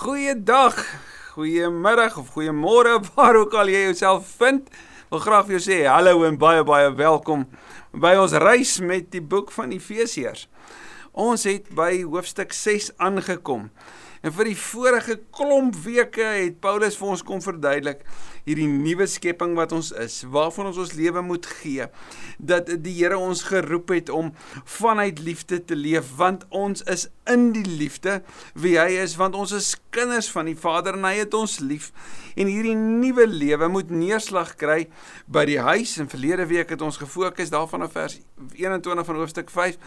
Goeiedag, goeiemiddag of goeiemôre waar ook al jy jouself vind. Wil graag vir jou sê hallo en baie baie welkom by ons reis met die boek van Efesiërs. Ons het by hoofstuk 6 aangekom. En vir die vorige klomp weke het Paulus vir ons kom verduidelik hierdie nuwe skepping wat ons is, waarvan ons ons lewe moet gee, dat die Here ons geroep het om vanuit liefde te leef, want ons is in die liefde wie hy is, want ons is kinders van die Vader en hy het ons lief. En hierdie nuwe lewe moet neerslag kry by die huis. En verlede week het ons gefokus daarvan op vers 21 van hoofstuk 5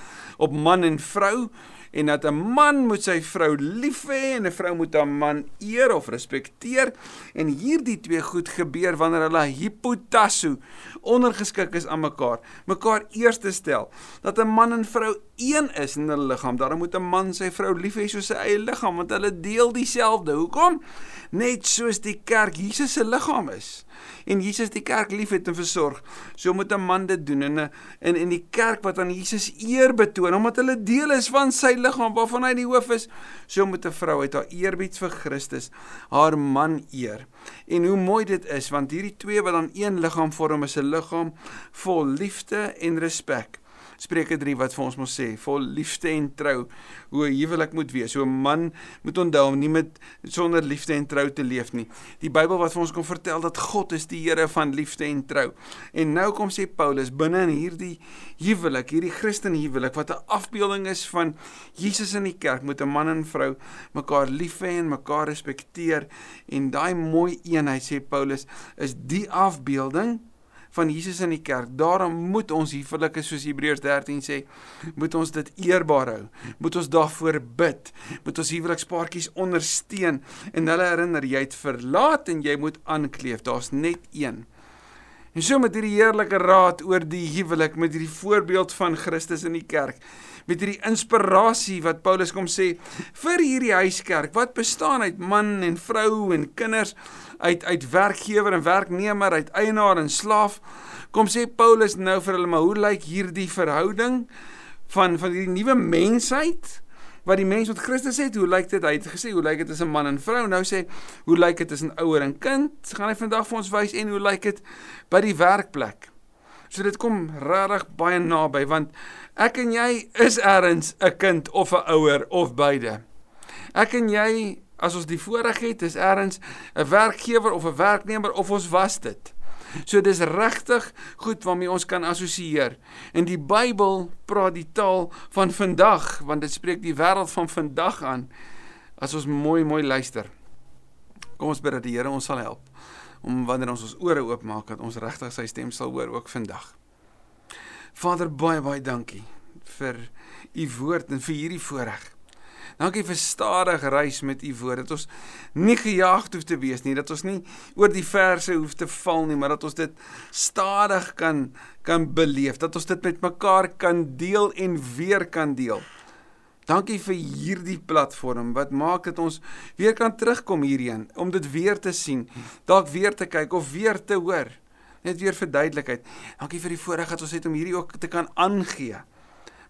op man en vrou en dat 'n man moet sy vrou lief hê en 'n vrou moet haar man eer of respekteer. En hierdie twee goed gebeur wanneer hulle hypotasso ondergeskik is aan mekaar. Mekaar eerste stel dat 'n man en vrou een is in hulle liggaam daarom moet 'n man sy vrou lief hê soos sy eie liggaam want hulle deel dieselfde hoekom? Net soos die kerk Jesus se liggaam is en Jesus die kerk liefhet en versorg. So moet 'n man dit doen in 'n in in die kerk wat aan Jesus eer betoon omdat hulle deel is van sy liggaam waarvan hy die hoof is. So moet 'n vrou uit haar eerbied vir Christus haar man eer. En hoe mooi dit is want hierdie twee wat dan een liggaam vorm is 'n liggaam vol liefde en respek. Spreuke 3 wat vir ons mos sê, vol liefde en trou, hoe 'n huwelik moet wees. So 'n man moet onthou om nie met sonder liefde en trou te leef nie. Die Bybel wat vir ons kom vertel dat God is die Here van liefde en trou. En nou kom sê Paulus binne in hierdie huwelik, hierdie Christen huwelik wat 'n afbeelding is van Jesus in die kerk, moet 'n man en vrou mekaar lief hê en mekaar respekteer. En daai mooi eenheid sê Paulus is die afbeelding van Jesus in die kerk. Daarom moet ons huwelike soos Hebreërs 13 sê, moet ons dit eerbaar hou. Moet ons daarvoor bid. Moet ons huwelikspaartjies ondersteun en hulle herinner jy het verlaat en jy moet aankleef. Daar's net een. En so met hierdie heerlike raad oor die huwelik met hierdie voorbeeld van Christus in die kerk met hierdie inspirasie wat Paulus kom sê vir hierdie huiskerk wat bestaan uit man en vrou en kinders uit uit werkgewer en werknemer, uit eienaar en slaaf. Kom sê Paulus nou vir hulle, maar hoe lyk hierdie verhouding van van hierdie nuwe mensheid? wat die mens met Christus het, hoe lyk dit? Hy het gesê hoe lyk dit tussen man en vrou? Nou sê hoe lyk dit tussen ouer en kind? Gaan hy vandag vir ons wys en hoe lyk dit by die werkplek? So dit kom regtig baie naby want ek en jy is ergens 'n kind of 'n ouer of beide. Ek en jy as ons die voorreg het, is ergens 'n werkgewer of 'n werknemer of ons was dit. So dis regtig goed waarmee ons kan assosieer. En die Bybel praat die taal van vandag, want dit spreek die wêreld van vandag aan as ons mooi mooi luister. Kom ons bid dat die Here ons sal help om wanneer ons ons ore oopmaak dat ons regtig sy stem sal hoor ook vandag. Vader baie baie dankie vir u woord en vir hierdie voorreg. Dankie vir stadige reis met u woord. Dat ons nie gejaagd hoef te wees nie, dat ons nie oor die verse hoef te val nie, maar dat ons dit stadig kan kan beleef, dat ons dit met mekaar kan deel en weer kan deel. Dankie vir hierdie platform wat maak dat ons weer kan terugkom hierheen om dit weer te sien, dalk weer te kyk of weer te hoor. Net weer vir duidelikheid. Dankie vir die voorreg dat ons het om hierdie ook te kan aangee.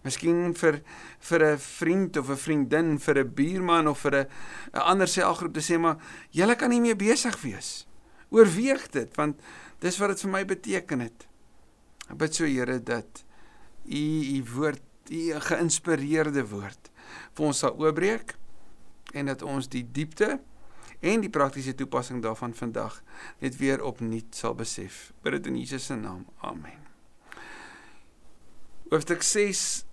Miskien vir vir 'n vriend of 'n vriendin, vir 'n buurman of vir 'n 'n ander selgroep te sê maar julle kan nie meer besig wees. Oorweeg dit want dis wat dit vir my beteken het. Ek bid so Here dat u u woord, u geïnspireerde woord vir ons sal oopbreek en dat ons die diepte en die praktiese toepassing daarvan vandag net weer opnuut sal besef. Bid dit in Jesus se naam. Amen. Hoofstuk 6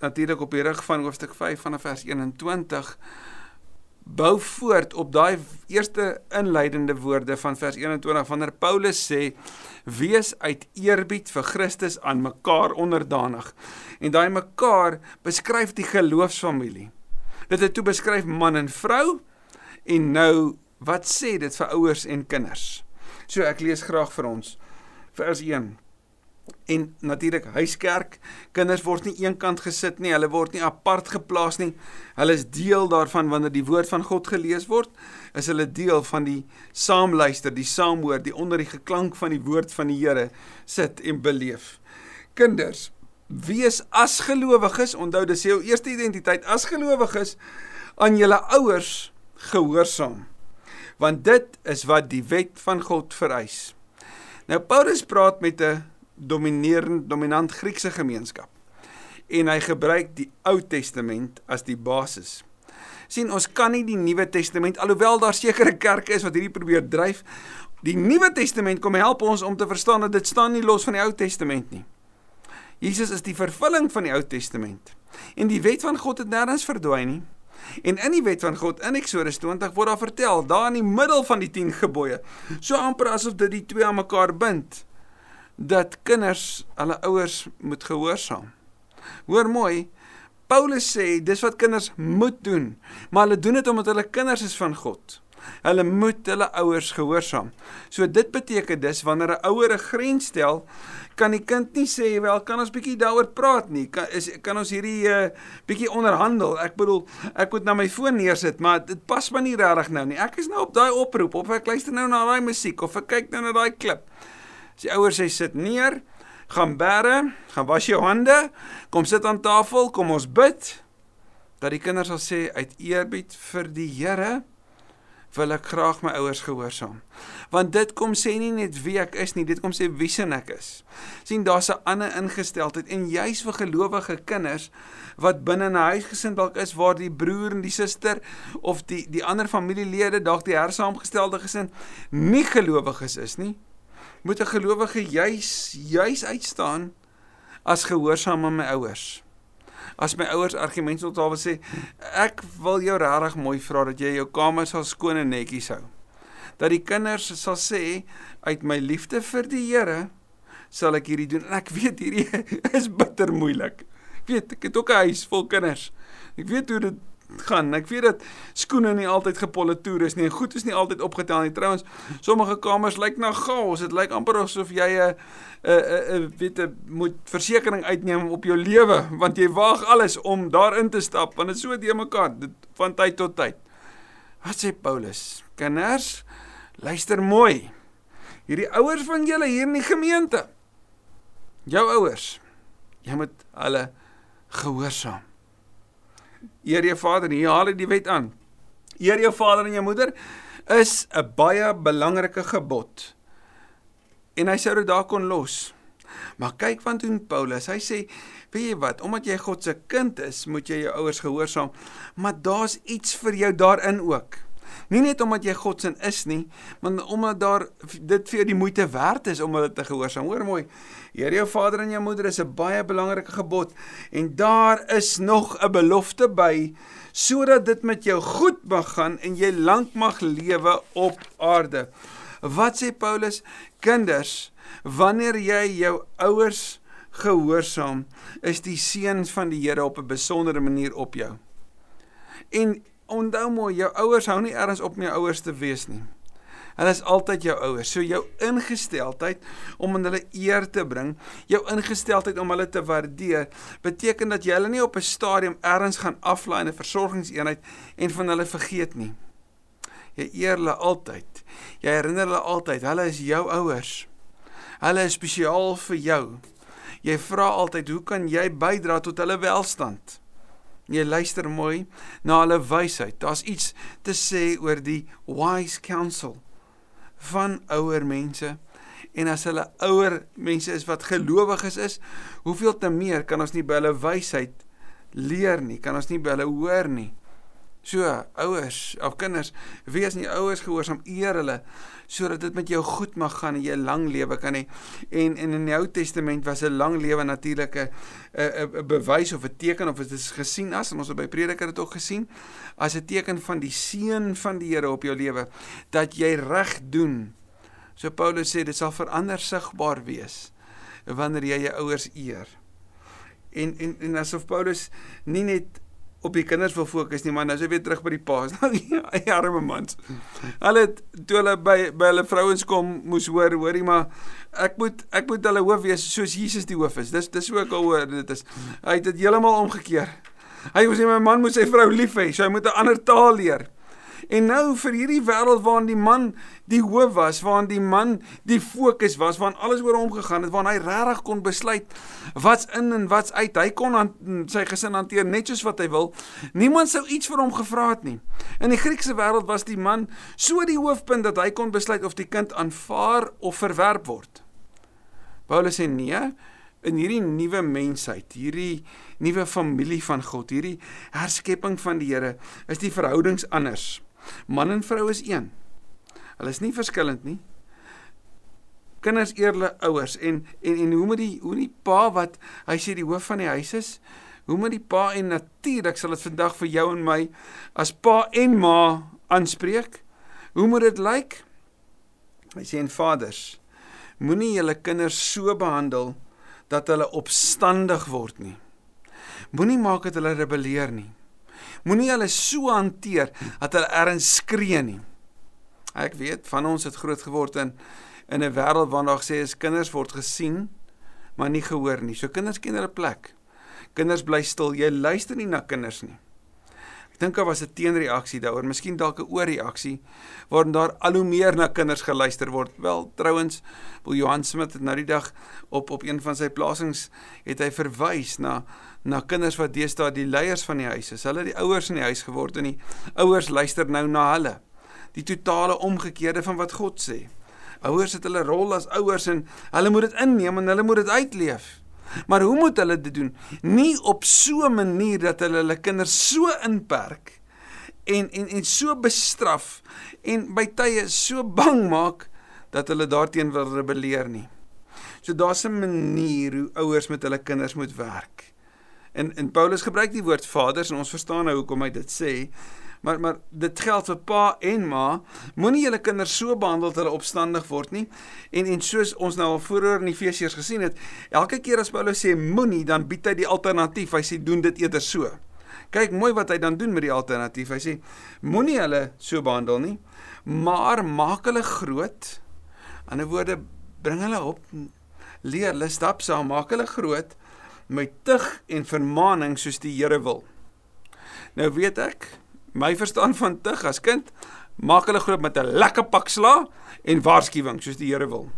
natuurlik op die rug van hoofstuk 5 vanaf vers 21 bou voort op daai eerste inleidende woorde van vers 21 wanneer Paulus sê wees uit eerbied vir Christus aan mekaar onderdanig. En daai mekaar beskryf die geloofsfamilie. Dit het toe beskryf man en vrou en nou wat sê dit vir ouers en kinders? So ek lees graag vir ons vers 1 en natuurlik huiskerk kinders word nie eenkant gesit nie hulle word nie apart geplaas nie hulle is deel daarvan wanneer die woord van God gelees word is hulle deel van die saamluister die saamhoor die onder die geklank van die woord van die Here sit en beleef kinders wees as gelowiges onthou dis jou eerste identiteit as gelowiges aan julle ouers gehoorsaam. Want dit is wat die wet van God vereis. Nou Paulus praat met 'n dominerend dominant Griekse gemeenskap en hy gebruik die Ou Testament as die basis. sien ons kan nie die Nuwe Testament alhoewel daar sekere kerke is wat hierdie probeer dryf, die Nuwe Testament kom help ons om te verstaan dat dit staan nie los van die Ou Testament nie. Jesus is die vervulling van die Ou Testament. En die wet van God het nêrens verdwyn nie. En in die wet van God in Eksodus 20 word daar vertel, daar in die middel van die 10 gebooie, so amper asof dit die twee aan mekaar bind, dat kinders hulle ouers moet gehoorsaam. Hoor mooi, Paulus sê dis wat kinders moet doen, maar hulle doen dit omdat hulle kinders is van God. Hulle moet hulle ouers gehoorsaam. So dit beteken dus wanneer 'n ouer 'n grens stel, kan die kind nie sê wel kan ons bietjie daaroor praat nie. Kan is kan ons hierdie uh, bietjie onderhandel. Ek bedoel ek moet na my foon neersit, maar dit pas my nie regtig nou nie. Ek is nou op daai oproep of ek luister nou na daai musiek of ek kyk nou na daai klip. As die ouers sê sit neer, gaan bære, gaan was jou hande, kom sit aan tafel, kom ons bid. Dat die kinders sal sê uit eerbied vir die Here wil ek graag my ouers gehoorsaam. Want dit kom sê nie net wie ek is nie, dit kom sê wie sin ek is. sien daar's 'n ander ingesteldheid en juis vir gelowige kinders wat binne 'n huisgesin dalk is waar die broer en die suster of die die ander familielede dalk die hersaamgestelde gesin nie gelowiges is nie, moet 'n gelowige juis juis uitstaan as gehoorsaam aan my ouers as my ouers argumente tot haar sê ek wil jou regtig mooi vra dat jy jou kamer sal skoon en netjies hou. Dat die kinders sal sê uit my liefde vir die Here sal ek hierdie doen en ek weet hierdie is bitter moeilik. Ek weet ek het ook 'n huis vol kinders. Ek weet hoe dit gaan. Ek weet dat skoene nie altyd gepolitoer is nie en goed is nie altyd opgetel nie. Trouwens, sommige kamers lyk na chaos. Dit lyk amper asof jy 'n 'n 'n weet 'n moet versekerings uitneem op jou lewe want jy waag alles om daarin te stap want dit so te mekaar dit van tyd tot tyd. Wat sê Paulus? Kinders, luister mooi. Hierdie ouers van julle hier in die gemeente. Jou ouers. Jy moet hulle gehoorsaam. Eer jou vader, hier haal hy die wet aan. Eer jou vader en jou moeder is 'n baie belangrike gebod. En hy sou dit daar kon los. Maar kyk wat doen Paulus. Hy sê, weet jy wat, omdat jy God se kind is, moet jy jou ouers gehoorsaam, maar daar's iets vir jou daarin ook. Nie net omdat jy God se is nie, maar omdat daar dit vir jou die moeite werd is om hulle te gehoorsaam. Hoor mooi. Here jou vader en jou moeder is 'n baie belangrike gebod en daar is nog 'n belofte by sodat dit met jou goed mag gaan en jy lank mag lewe op aarde. Wat sê Paulus? Kinders, wanneer jy jou ouers gehoorsaam, is die seën van die Here op 'n besondere manier op jou. En onthou mooi, jou ouers hou nie ergens op om jou ouers te wees nie. Hulle is altyd jou ouers. So jou ingesteldheid om aan hulle eer te bring, jou ingesteldheid om hulle te waardeer, beteken dat jy hulle nie op 'n stadium ergens gaan aflaai in 'n versorgingseenheid en van hulle vergeet nie. Jy eer hulle altyd. Jy herinner hulle altyd, hulle is jou ouers. Hulle is spesiaal vir jou. Jy vra altyd, hoe kan jy bydra tot hulle welstand? Jy luister mooi na hulle wysheid. Daar's iets te sê oor die wise counsel van ouer mense. En as hulle ouer mense is wat gelowiges is, hoeveel te meer kan ons nie by hulle wysheid leer nie, kan ons nie by hulle hoor nie. So, ouers of kinders, wees nie ouers gehoorsaam, eer hulle sodat dit met jou goed mag gaan en jy lang lewe kan hê. En, en in die Ou Testament was 'n lang lewe natuurlike 'n 'n bewys of 'n teken of dit is gesien as en ons het by Prediker dit ook gesien as 'n teken van die seën van die Here op jou lewe dat jy reg doen. So Paulus sê dit sal verander sigbaar wees wanneer jy jou ouers eer. En en en asof Paulus nie net op die kinders wil fokus nie, maar nou is hy weer terug by die paas. Hy arme mans. Hulle toe hulle by by hulle vrouens kom moes hoor, hoorie maar ek moet ek moet hulle hoof wees soos Jesus die hoof is. Dis dis ook al hoor dit is. Hy het dit heeltemal omgekeer. Hy sê my man moet sy vrou lief hê, so hy moet 'n ander taal leer. En nou vir hierdie wêreld waarin die man die hoof was, waarin die man die fokus was, waarin alles oor hom gegaan het, waarin hy regtig kon besluit wat's in en wat's uit. Hy kon aan sy gesin hanteer net soos wat hy wil. Niemand sou iets vir hom gevra het nie. In die Griekse wêreld was die man so die hoofpunt dat hy kon besluit of die kind aanvaar of verwerp word. Paulus sê nee, in hierdie nuwe mensheid, hierdie nuwe familie van God, hierdie herskepping van die Here, is die verhoudings anders. Man en vrou is een. Hulle is nie verskillend nie. Kinders eer hulle ouers en en en hoe moet die hoe die pa wat hy sê die hoof van die huis is, hoe moet die pa en natuurlik sal dit vandag vir jou en my as pa en ma aanspreek? Hoe moet dit lyk? Hy sê en vaders, moenie julle kinders so behandel dat hulle opstandig word nie. Moenie maak dat hulle rebelleer nie. Moenie hulle so hanteer dat hulle erns skree nie. Ek weet van ons het groot geword in in 'n wêreld waar nog sê as kinders word gesien maar nie gehoor nie. So kinders ken hulle plek. Kinders bly stil. Jy luister nie na kinders nie. Ek dink daar was 'n teenreaksie daaroor, miskien dalk 'n oorreaksie waarin daar al hoe meer na kinders geluister word. Wel, trouens, Boel Johan Smit het nou die dag op op een van sy plasings het hy verwys na na kinders wat deesdae die leiers van die huis is. Hulle het die ouers in die huis geword en die ouers luister nou na hulle. Die totale omgekeerde van wat God sê. Ouers het hulle rol as ouers en hulle moet dit inneem en hulle moet dit uitleef. Maar hoe moet hulle dit doen? Nie op so 'n manier dat hulle hulle kinders so inperk en en en so bestraf en by tye so bang maak dat hulle daarteen wil rebelleer nie. So daar's 'n manier hoe ouers met hulle kinders moet werk. En en Paulus gebruik die woord vaders en ons verstaan nou hoekom hy dit sê. Maar maar dit geld vir pa en ma. Moenie julle kinders so behandel dat hulle opstandig word nie. En en soos ons nou al vroeër in Efesiërs gesien het, elke keer as Paulus sê moenie, dan bied hy die alternatief. Hy sê doen dit eerder so. Kyk mooi wat hy dan doen met die alternatief. Hy sê moenie hulle so behandel nie, maar maak hulle groot. In 'n woorde bring hulle op leer hulle stap saam, maak hulle groot met tug en vermaaning soos die Here wil. Nou weet ek, my verstaan van tug as kind maak hulle groot met 'n lekker pak sla en waarskuwing soos die Here wil.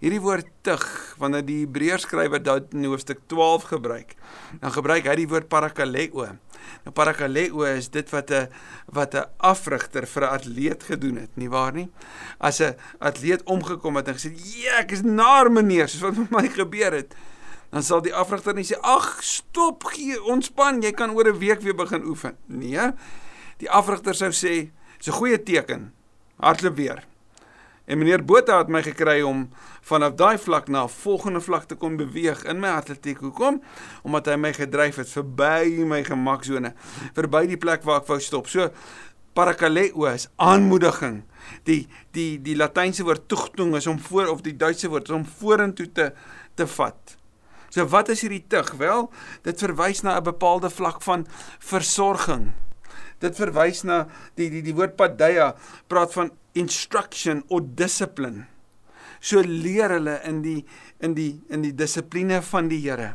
Hierdie woord tug wanneer die Hebreërs skrywer dit in hoofstuk 12 gebruik, dan gebruik hy die woord parakaleo. Nou parakaleo is dit wat 'n wat 'n afrigter vir 'n atleet gedoen het, nie waar nie? As 'n atleet omgekom het en gesê, "Ja, ek is naar meneer," soos wat met my gebeur het dan sal die afrigter nie sê ag stop gee ontspan jy kan oor 'n week weer begin oefen. Nee die afrigter sou sê dis 'n goeie teken. Hardloop weer. En meneer Botha het my gekry om vanaf daai vlak na 'n volgende vlak te kon beweeg in my atletiek. Hoekom? Omdat hy my gedryf het verby my gemaksone verby die plek waar ek wou stop. So parakaleo is aanmoediging. Die die die latynse woord tugtung is om voor of die Duitse woord is om vorentoe te te vat So wat is hierdie tug? Wel, dit verwys na 'n bepaalde vlak van versorging. Dit verwys na die die die woord padeia praat van instruction of discipline. So leer hulle in die in die in die dissipline van die Here.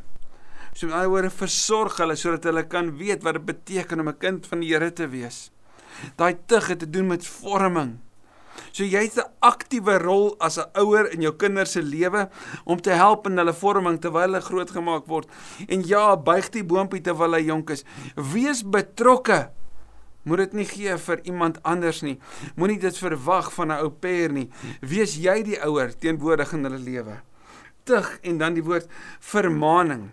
So met ander woorde versorg hulle sodat hulle kan weet wat dit beteken om 'n kind van die Here te wees. Daai tug het te doen met vorming. So jy het 'n aktiewe rol as 'n ouer in jou kinders se lewe om te help in hulle vorming terwyl hulle grootgemaak word. En ja, buig die boontjie terwyl hy jonk is. Wees betrokke. Moet dit nie gee vir iemand anders nie. Moenie dit verwag van 'n ou pair nie. Wees jy die ouer teenwoordig in hulle lewe. Tug en dan die woord vermaaning.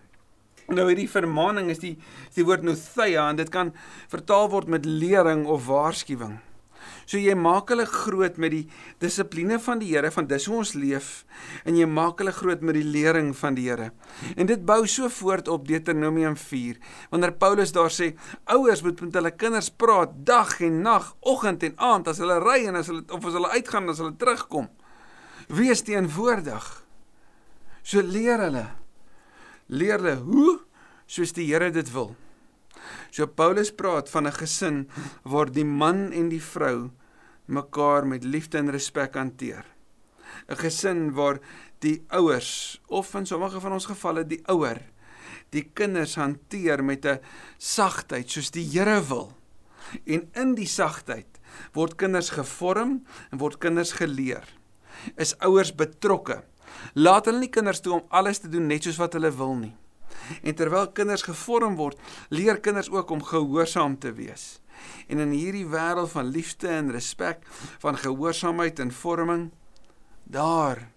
Nou hierdie vermaaning is die is die woord notheia en dit kan vertaal word met lering of waarskuwing. So jy maak hulle groot met die dissipline van die Here van dis hoe ons leef en jy maak hulle groot met die lering van die Here. En dit bou so voort op Deuteronomium 4. Wanneer Paulus daar sê ouers moet met hulle kinders praat dag en nag, oggend en aand as hulle ry en as hulle of as hulle uitgaan en as hulle terugkom. Wees teenwoordig. So leer hulle. Leer hulle hoe soos die Here dit wil. So Paulus praat van 'n gesin waar die man en die vrou mekaar met liefde en respek hanteer. 'n Gesin waar die ouers of in sommige van ons gevalle die ouer die kinders hanteer met 'n sagtheid soos die Here wil. En in die sagtheid word kinders gevorm en word kinders geleer. Is ouers betrokke. Laat hulle nie kinders toe om alles te doen net soos wat hulle wil nie. En terwyl kinders gevorm word, leer kinders ook om gehoorsaam te wees. En in hierdie wêreld van liefde en respek, van gehoorsaamheid en vorming, daar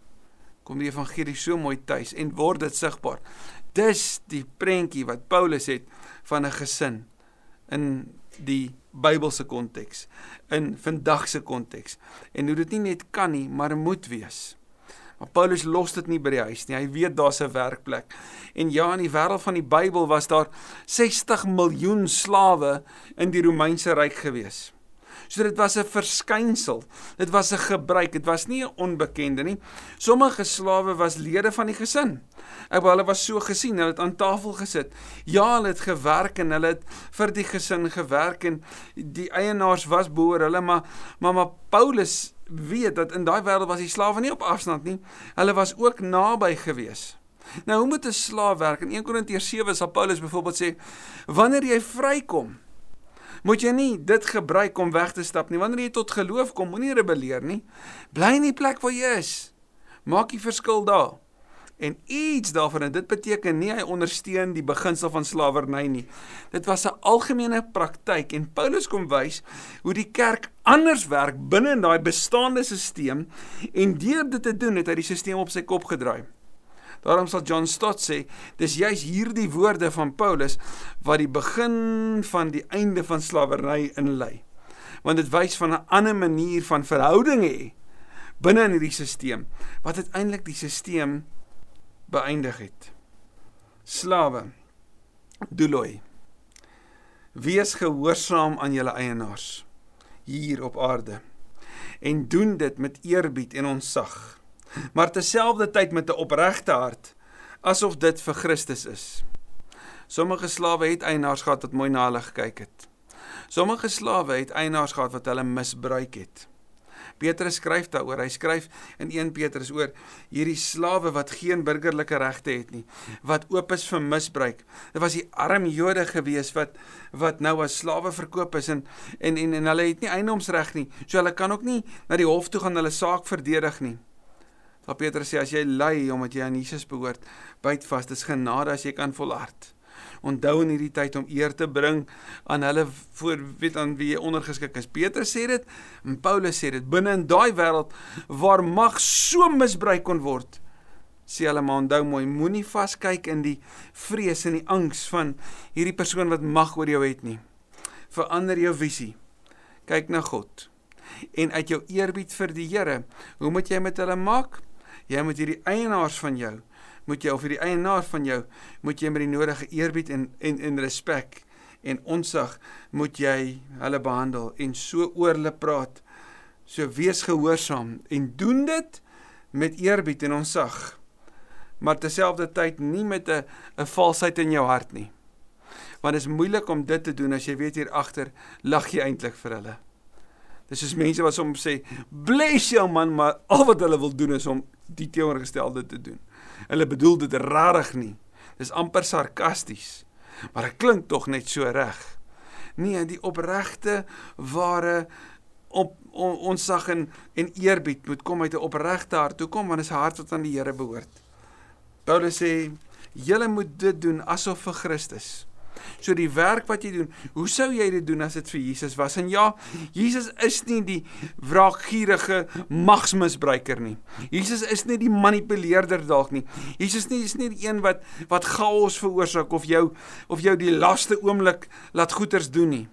kom die evangelie so mooi tuis en word dit sigbaar. Dis die prentjie wat Paulus het van 'n gesin in die Bybelse konteks, in vandag se konteks. En hoe dit nie net kan nie, maar moet wees. Maar Paulus los dit nie by die huis nie. Hy weet daar's 'n werkplek. En ja, in die wêreld van die Bybel was daar 60 miljoen slawe in die Romeinse ryk gewees. So dit was 'n verskynsel. Dit was 'n gebruik. Dit was nie 'n onbekende nie. Sommige slawe was lede van die gesin. Ek wou hulle was so gesien, hulle het aan tafel gesit. Ja, hulle het gewerk en hulle het vir die gesin gewerk en die eienaars was behoor hulle, maar maar, maar Paulus weet dat in daai wêreld was die slawe nie op afstand nie. Hulle was ook naby gewees. Nou hoe moet 'n slaaf werk? In 1 Korintiërs 7 sal Paulus byvoorbeeld sê: "Wanneer jy vrykom, moet jy nie dit gebruik om weg te stap nie. Wanneer jy tot geloof kom, moenie rebelleer nie. Bly in die plek waar jy is. Maak die verskil daar." En iets daarvan en dit beteken nie hy ondersteun die beginsel van slawerny nie. Dit was 'n algemene praktyk en Paulus kom wys hoe die kerk anders werk binne in daai bestaande stelsel en deur dit te doen het hy die stelsel op sy kop gedraai. Daarom sal John Stott sê, dis juis hierdie woorde van Paulus wat die begin van die einde van slawerny inlei. Want dit wys van 'n ander manier van verhouding hê binne in hierdie stelsel wat uiteindelik die stelsel beëindig het. Slawe, doeloi. Wees gehoorsaam aan julle eienaars hier op aarde en doen dit met eerbied en ontzag, maar terselfdertyd met 'n opregte hart, asof dit vir Christus is. Sommige slawe het eienaars gehad wat mooi na hulle gekyk het. Sommige slawe het eienaars gehad wat hulle misbruik het. Petrus skryf daaroor. Hy skryf in 1 Petrus oor hierdie slawe wat geen burgerlike regte het nie, wat oop is vir misbruik. Dit was die arm Jode gewees wat wat nou as slawe verkoop is en en en, en hulle het nie eiendomsreg nie. So hulle kan ook nie na die hof toe gaan hulle saak verdedig nie. Daar Petrus sê as jy ly omdat jy aan Jesus behoort, byt vas, dis genade as jy kan volhard onthou in hierdie tyd om eer te bring aan hulle voor weet aan wie jy ondergeskik is. Petrus sê dit en Paulus sê dit binne in daai wêreld waar mag so misbruik kon word. Sê hulle maar onthou mooi, moenie vaskyk in die vrees en die angs van hierdie persoon wat mag oor jou het nie. Verander jou visie. Kyk na God. En uit jou eerbied vir die Here, hoe moet jy met hulle maak? Jy moet hierdie eienaars van jou moet jy of vir die eienaar van jou moet jy met die nodige eerbied en en en respek en onsag moet jy hulle behandel en so oor hulle praat. So wees gehoorsaam en doen dit met eerbied en onsag. Maar terselfdertyd nie met 'n 'n valsheid in jou hart nie. Want dit is moeilik om dit te doen as jy weet hier agter lag jy eintlik vir hulle. Dis soos mense wat soms sê, "Bless jou man," maar al wat hulle wil doen is om die teenoorgestelde te doen. Hulle bedoel dit rarig nie. Dis amper sarkasties. Maar dit klink tog net so reg. Nee, die opregte ware op on, ons sag en en eerbied moet kom uit 'n opregte hart. Toe kom want dit is 'n hart wat aan die Here behoort. Paulus sê julle moet dit doen asof vir Christus. So die werk wat jy doen, hoe sou jy dit doen as dit vir Jesus was? En ja, Jesus is nie die wraakgierige magsmisbruiker nie. Jesus is nie die manipuleerder dalk nie. Jesus nie is nie die een wat wat chaos veroorsaak of jou of jou die laaste oomblik laat goeters doen nie.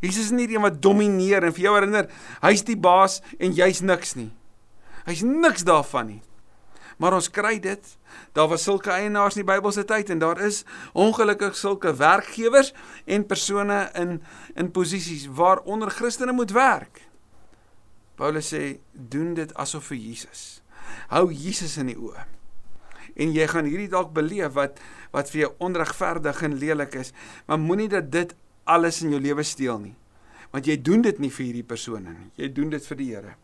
Jesus is nie die een wat domineer en vir jou herinner, hy's die baas en jy's niks nie. Hy's niks daarvan nie. Maar ons kry dit. Daar was sulke eienaars in die Bybelse tyd en daar is ongelukkig sulke werkgewers en persone in in posisies waaronder Christene moet werk. Paulus sê doen dit asof vir Jesus. Hou Jesus in die oë. En jy gaan hierdie dalk beleef wat wat vir jou onregverdig en lelik is, maar moenie dat dit alles in jou lewe steel nie. Want jy doen dit nie vir hierdie persone nie. Jy doen dit vir die Here.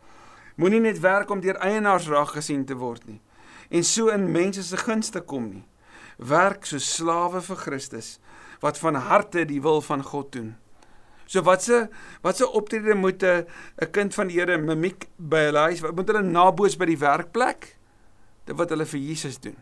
Moenie net werk om deur eienaars raag gesien te word nie en so in mense se gunste kom nie. Werk so slawe vir Christus wat van harte die wil van God doen. So watse watse optrede moet 'n 'n kind van die Here mimiek by hulle huis? Wat moet hulle naboots by die werkplek? Dit wat hulle vir Jesus doen.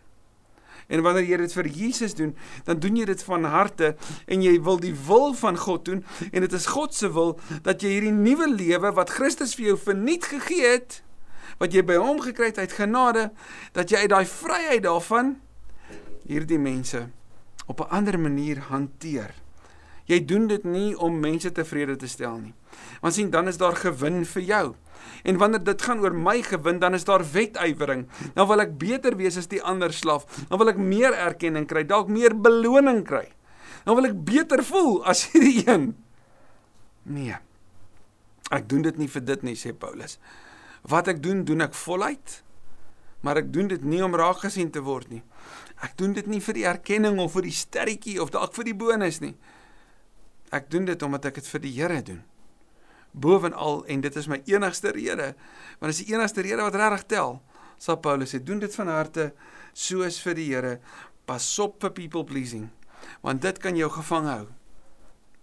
En wanneer jy dit vir Jesus doen, dan doen jy dit van harte en jy wil die wil van God doen en dit is God se wil dat jy hierdie nuwe lewe wat Christus vir jou verniet gegee het, wat jy by hom gekry het uit genade, dat jy uit daai vryheid daarvan hierdie mense op 'n ander manier hanteer. Jy doen dit nie om mense tevrede te stel nie. Want sien, dan is daar gewin vir jou. En wanneer dit gaan oor my gewin, dan is daar wetywering. Dan wil ek beter wees as die ander slaaf. Dan wil ek meer erkenning kry, dalk meer beloning kry. Dan wil ek beter voel as hierdie een. Nee. Ek doen dit nie vir dit nie, sê Paulus. Wat ek doen, doen ek voluit. Maar ek doen dit nie om raak gesien te word nie. Ek doen dit nie vir die erkenning of vir die sterretjie of dalk vir die bonus nie. Ek doen dit omdat ek dit vir die Here doen bovenal en dit is my enigste rede want dit is die enigste rede wat regtig tel sal Paulus sê doen dit van harte soos vir die Here pas op vir people pleasing want dit kan jou gevang hou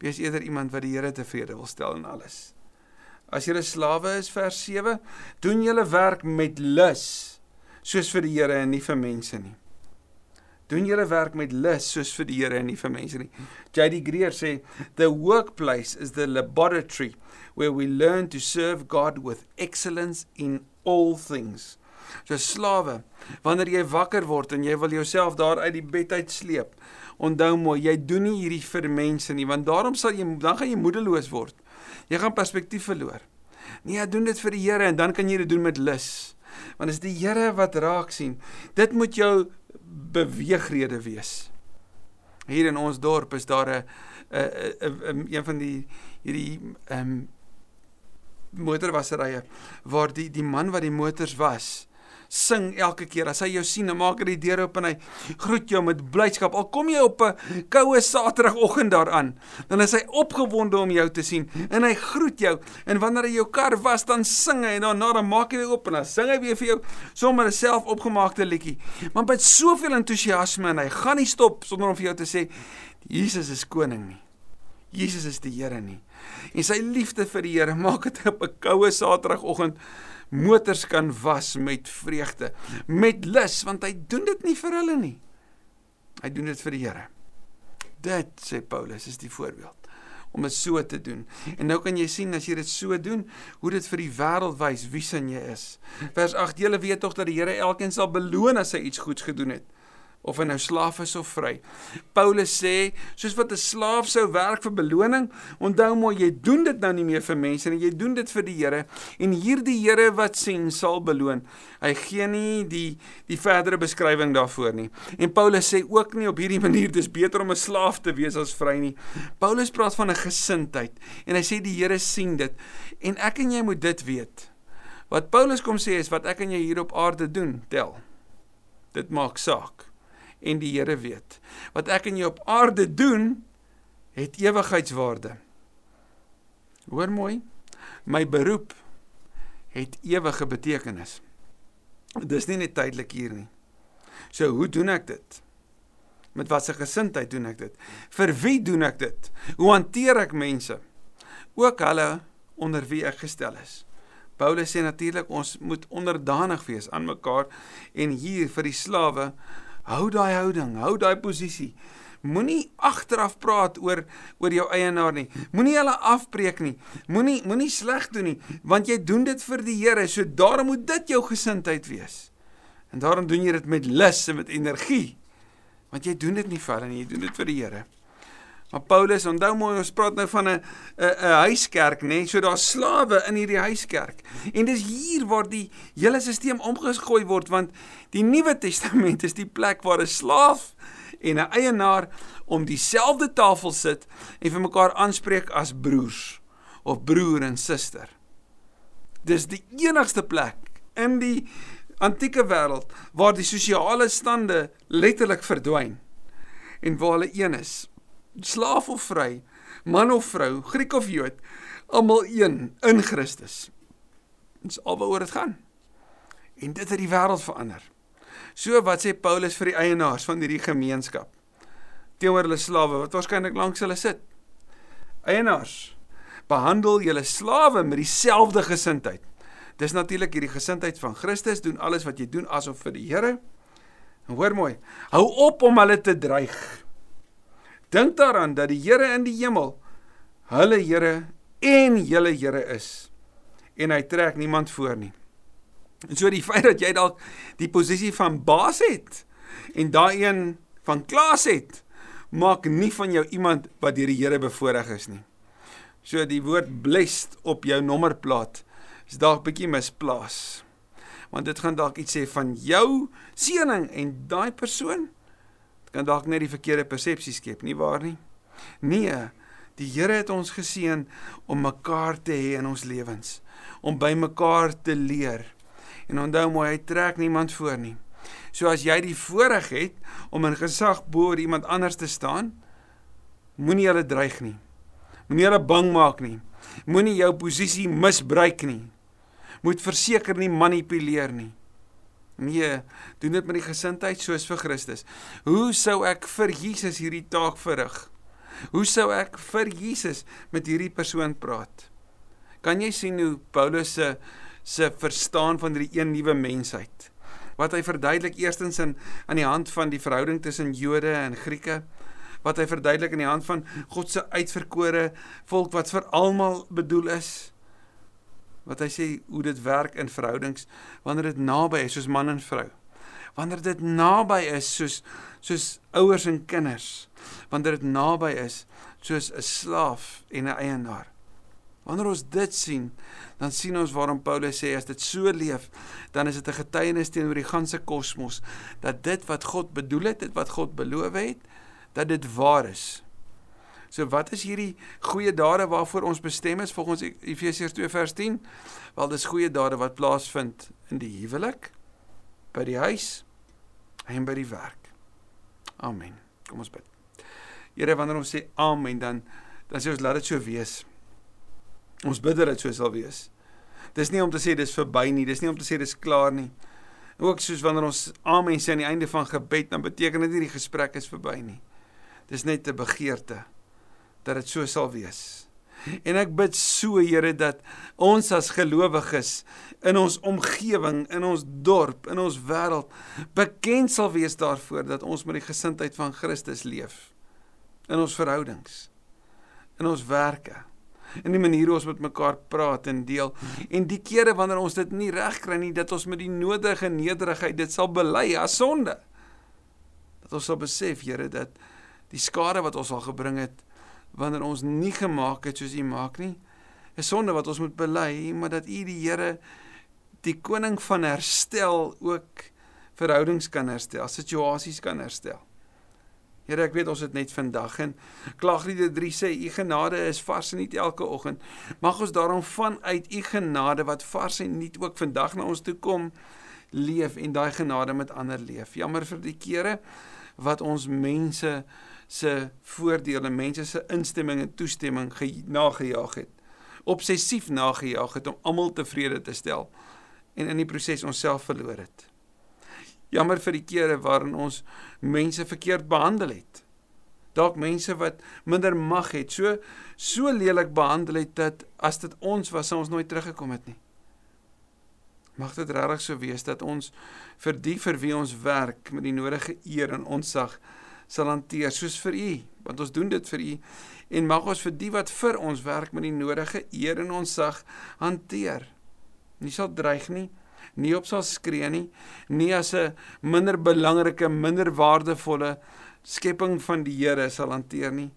wees eerder iemand wat die Here tevrede wil stel in alles as 'n slawe is vers 7 doen julle werk met lus soos vir die Here en nie vir mense nie doen julle werk met lus soos vir die Here en nie vir mense nie. JD Greer sê the workplace is the laboratory where we learn to serve God with excellence in all things. So slawe, wanneer jy wakker word en jy wil jouself daar uit die bed uit sleep, onthou mooi, jy doen nie hierdie vir mense nie, want daarom sal jy dan gaan jy moedeloos word. Jy gaan perspektief verloor. Nee, doen dit vir die Here en dan kan jy dit doen met lus. Want as die Here wat raak sien, dit moet jou beweegrede wees. Hier in ons dorp is daar 'n 'n een van die hierdie ehm um, motorwasserye waar die die man wat die motors was sing elke keer as hy jou sien, dan maak hy die deur oop en hy groet jou met blydskap. Al kom jy op 'n koue Saterdagoggend daaraan, dan is hy opgewonde om jou te sien en hy groet jou. En wanneer hy jou kar was, dan sing hy en daarna dan maak hy weer oop en dan sing hy weer vir jou sommer 'n selfopgemaakte liedjie. Maar met soveel entoesiasme en hy gaan nie stop sonder om vir jou te sê Jesus is koning nie. Jesus is die Here nie. En sy liefde vir die Here maak dit op 'n koue Saterdagoggend motors kan was met vreugde, met lus want hy doen dit nie vir hulle nie. Hy doen dit vir die Here. Dit sê Paulus is die voorbeeld om dit so te doen. En nou kan jy sien as jy dit so doen, hoe dit vir die wêreld wys wie sin jy is. Vers 8: Julle weet tog dat die Here elkeen sal beloon as hy iets goeds gedoen het of hy nou slaaf is of vry. Paulus sê, soos wat 'n slaaf sou werk vir beloning, onthou mooi jy doen dit nou nie meer vir mense nie, jy doen dit vir die Here en hierdie Here wat sien sal beloon. Hy gee nie die die verdere beskrywing daarvoor nie. En Paulus sê ook nie op hierdie manier dis beter om 'n slaaf te wees as vry nie. Paulus praat van 'n gesindheid en hy sê die Here sien dit en ek en jy moet dit weet. Wat Paulus kom sê is wat ek en jy hier op aarde doen, tel. Dit maak saak en die Here weet. Wat ek en jy op aarde doen, het ewigheidswaarde. Hoor mooi. My beroep het ewige betekenis. Dis nie net tydelik hier nie. So hoe doen ek dit? Met watter gesindheid doen ek dit? Vir wie doen ek dit? Hoe hanteer ek mense? Ook hulle onder wie ek gestel is. Paulus sê natuurlik ons moet onderdanig wees aan mekaar en hier vir die slawe Hou daai houding, hou daai posisie. Moenie agteraf praat oor oor jou eienaar nie. Moenie hulle afbreek nie. Moenie moenie sleg doen nie, want jy doen dit vir die Here, so daarom moet dit jou gesindheid wees. En daarom doen jy dit met lus en met energie. Want jy doen dit nie vir hulle nie, jy doen dit vir die Here. Maar Paulus, onthou mooi ons praat nou van 'n 'n huiskerk, nê? Nee? So daar's slawe in hierdie huiskerk. En dis hier waar die hele stelsel omgegooi word want die Nuwe Testament is die plek waar 'n slaaf en 'n eienaar om dieselfde tafel sit en vir mekaar aanspreek as broers of broer en suster. Dis die enigste plek in die antieke wêreld waar die sosiale stande letterlik verdwyn en waar hulle een is slaaf of vry, man of vrou, Griek of Jood, almal een in Christus. Dis alwaar dit gaan. En dit het die wêreld verander. So wat sê Paulus vir die eienaars van hierdie gemeenskap? Teenoor hulle slawe wat waarskynlik langs hulle sit. Eienaars, behandel julle slawe met dieselfde gesindheid. Dis natuurlik hierdie gesindheid van Christus, doen alles wat jy doen asof vir die Here. En hoor mooi, hou op om hulle te dreig. Dink daaraan dat die Here in die hemel hulle Here en julle Here is en hy trek niemand voor nie. En so die feit dat jy dalk die posisie van baas het en daai een van Klaas het, maak nie van jou iemand wat deur die Here bevoordeel is nie. So die woord blessed op jou nommerplaat is dalk bietjie misplaas. Want dit gaan dalk iets sê van jou seëning en daai persoon kan dalk net die verkeerde persepsie skep, nie waar nie? Nee, die Here het ons geseën om mekaar te hê in ons lewens, om by mekaar te leer. En onthou mooi, hy trek niemand voor nie. So as jy die voorreg het om in gesag bo oor iemand anders te staan, moenie hulle dreig nie. Moenie hulle bang maak nie. Moenie jou posisie misbruik nie. Moet verseker nie manipuleer nie. Nee, doen dit met die gesindheid soos vir Christus. Hoe sou ek vir Jesus hierdie taak verrig? Hoe sou ek vir Jesus met hierdie persoon praat? Kan jy sien hoe Paulus se se verstaan van hierdie een nuwe mensheid? Wat hy verduidelik eerstens in aan die hand van die verhouding tussen Jode en Grieke, wat hy verduidelik in die hand van God se uitverkore volk wat vir almal bedoel is wat hy sê hoe dit werk in verhoudings wanneer dit naby is soos man en vrou. Wanneer dit naby is soos soos ouers en kinders. Wanneer dit naby is soos 'n slaaf en 'n eienaar. Wanneer ons dit sien, dan sien ons waarom Paulus sê as dit so leef, dan is dit 'n getuienis teenoor die ganse kosmos dat dit wat God bedoel het, dit wat God beloof het, dat dit waar is. So wat is hierdie goeie dade waarvoor ons bestem is volgens Efesiërs 2 vers 10? Wel dis goeie dade wat plaasvind in die huwelik, by die huis en by die werk. Amen. Kom ons bid. Here, wanneer ons sê amen, dan dan sê ons laat dit so wees. Ons bid dat dit so sal wees. Dis nie om te sê dis verby nie, dis nie om te sê dis klaar nie. Ook soos wanneer ons amen sê aan die einde van gebed, dan beteken dit nie die gesprek is verby nie. Dis net 'n begeerte dat dit so sal wees. En ek bid so Here dat ons as gelowiges in ons omgewing, in ons dorp, in ons wêreld bekend sal wees daarvoor dat ons met die gesindheid van Christus leef in ons verhoudings, in ons werke, in die manier hoe ons met mekaar praat en deel. En die kere wanneer ons dit nie reg kry nie, dat ons met die nodige nederigheid dit sal bely as sonde. Dat ons sal besef, Here, dat die skade wat ons al gebring het wanneer ons nie gemaak het soos U maak nie. 'n Sonde wat ons moet bely, maar dat U die Here die koning van herstel ook verhoudings kan herstel, situasies kan herstel. Here, ek weet ons het net vandag en Klagliede 3 sê u genade is vars en nuut elke oggend. Mag ons daarom vanuit u genade wat vars en nuut ook vandag na ons toe kom leef en daai genade met ander leef. Jammer vir die kere wat ons mense se voordele, mense se instemming en toestemming nagejaag het. Obsessief nagejaag het om almal tevrede te stel en in die proses onsself verloor het. Jammer vir die kere waarin ons mense verkeerd behandel het. Dalk mense wat minder mag het, so so lelik behandel het dat as dit ons was, ons nooit teruggekom het nie. Mag dit regtig so wees dat ons vir die vir wie ons werk met die nodige eer en ontzag sal hanteer soos vir u want ons doen dit vir u. En mag ons vir die wat vir ons werk met die nodige eer en onsag hanteer. Nie sal dreig nie nie op sal skree nie nie as 'n minder belangrike minder waardevolle skepping van die Here sal hanteer nie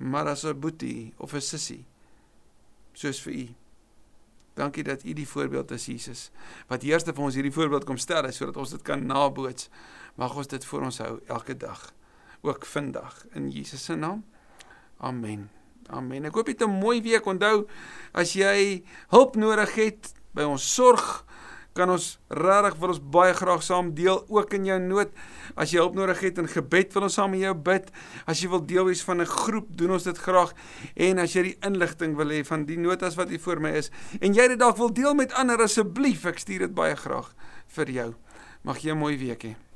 maar as 'n boetie of 'n sussie soos vir u Dankie dat U die voorbeeld is Jesus. Wat eerste vir ons hierdie voorbeeld kom stel is sodat ons dit kan naboots Mag ons dit voor ons hou elke dag, ook vandag in Jesus se naam. Amen. Amen. Ek hoop jy het 'n mooi week. Onthou as jy hulp nodig het by ons sorg, kan ons regtig vir ons baie graag saam deel ook in jou nood. As jy hulp nodig het in gebed, wil ons saam met jou bid. As jy wil deel wees van 'n groep, doen ons dit graag. En as jy die inligting wil hê van die notas wat hier voor my is en jy dit dalk wil deel met ander asseblief, ek stuur dit baie graag vir jou. Mag jy 'n mooi week hê.